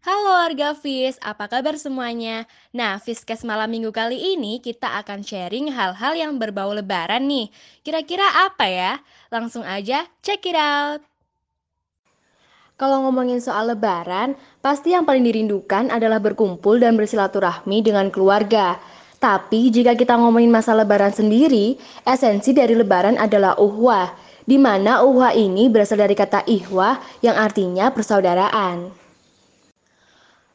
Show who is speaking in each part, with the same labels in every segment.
Speaker 1: Halo warga FIS, apa kabar semuanya? Nah, Fiskes malam minggu kali ini kita akan sharing hal-hal yang berbau lebaran nih. Kira-kira apa ya? Langsung aja check it out. Kalau ngomongin soal lebaran, pasti yang paling dirindukan adalah berkumpul dan bersilaturahmi dengan keluarga. Tapi jika kita ngomongin masa lebaran sendiri, esensi dari lebaran adalah uhwah, di mana uhwah ini berasal dari kata ihwah yang artinya persaudaraan.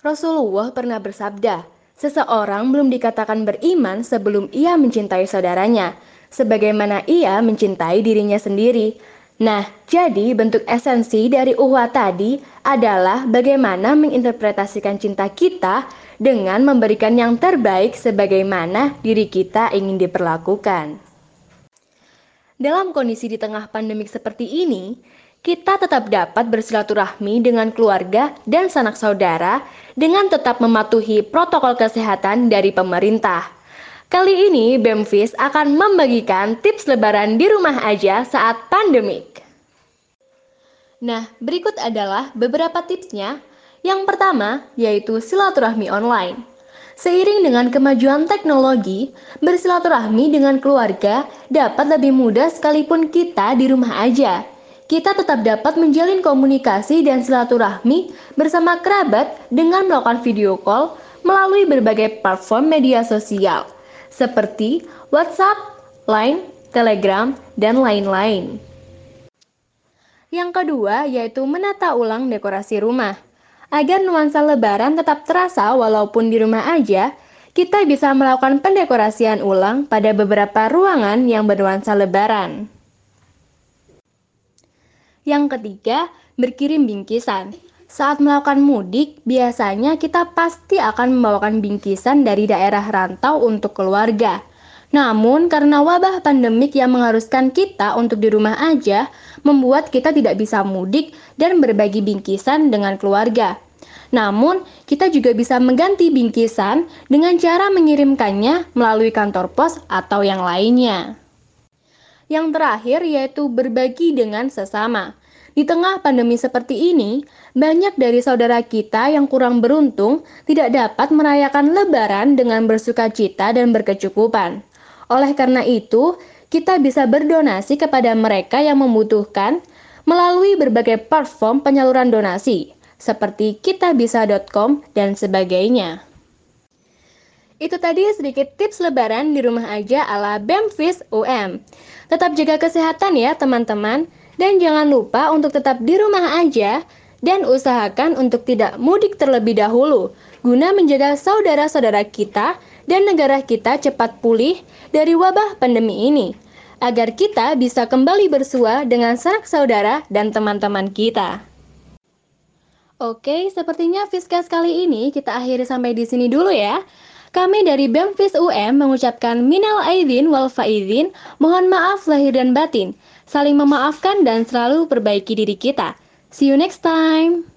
Speaker 1: Rasulullah pernah bersabda, seseorang belum dikatakan beriman sebelum ia mencintai saudaranya, sebagaimana ia mencintai dirinya sendiri. Nah, jadi bentuk esensi dari uhwa tadi adalah bagaimana menginterpretasikan cinta kita dengan memberikan yang terbaik sebagaimana diri kita ingin diperlakukan. Dalam kondisi di tengah pandemik seperti ini, kita tetap dapat bersilaturahmi dengan keluarga dan sanak saudara dengan tetap mematuhi protokol kesehatan dari pemerintah. Kali ini BEMFIS akan membagikan tips lebaran di rumah aja saat pandemik. Nah, berikut adalah beberapa tipsnya. Yang pertama yaitu silaturahmi online. Seiring dengan kemajuan teknologi, bersilaturahmi dengan keluarga dapat lebih mudah sekalipun kita di rumah aja kita tetap dapat menjalin komunikasi dan silaturahmi bersama kerabat dengan melakukan video call melalui berbagai platform media sosial seperti WhatsApp, Line, Telegram, dan lain-lain. Yang kedua yaitu menata ulang dekorasi rumah. Agar nuansa lebaran tetap terasa walaupun di rumah aja, kita bisa melakukan pendekorasian ulang pada beberapa ruangan yang bernuansa lebaran. Yang ketiga, berkirim bingkisan. Saat melakukan mudik, biasanya kita pasti akan membawakan bingkisan dari daerah rantau untuk keluarga. Namun, karena wabah pandemik yang mengharuskan kita untuk di rumah aja, membuat kita tidak bisa mudik dan berbagi bingkisan dengan keluarga. Namun, kita juga bisa mengganti bingkisan dengan cara mengirimkannya melalui kantor pos atau yang lainnya. Yang terakhir yaitu berbagi dengan sesama. Di tengah pandemi seperti ini, banyak dari saudara kita yang kurang beruntung tidak dapat merayakan Lebaran dengan bersuka cita dan berkecukupan. Oleh karena itu, kita bisa berdonasi kepada mereka yang membutuhkan melalui berbagai platform penyaluran donasi, seperti kitabisa.com dan sebagainya. Itu tadi sedikit tips lebaran di rumah aja ala BEMFIS UM. Tetap jaga kesehatan ya teman-teman. Dan jangan lupa untuk tetap di rumah aja dan usahakan untuk tidak mudik terlebih dahulu guna menjaga saudara-saudara kita dan negara kita cepat pulih dari wabah pandemi ini agar kita bisa kembali bersua dengan sanak saudara dan teman-teman kita. Oke, sepertinya Fiskas kali ini kita akhiri sampai di sini dulu ya. Kami dari BEMFIS UM mengucapkan minal aidin wal faizin, mohon maaf lahir dan batin, saling memaafkan dan selalu perbaiki diri kita. See you next time.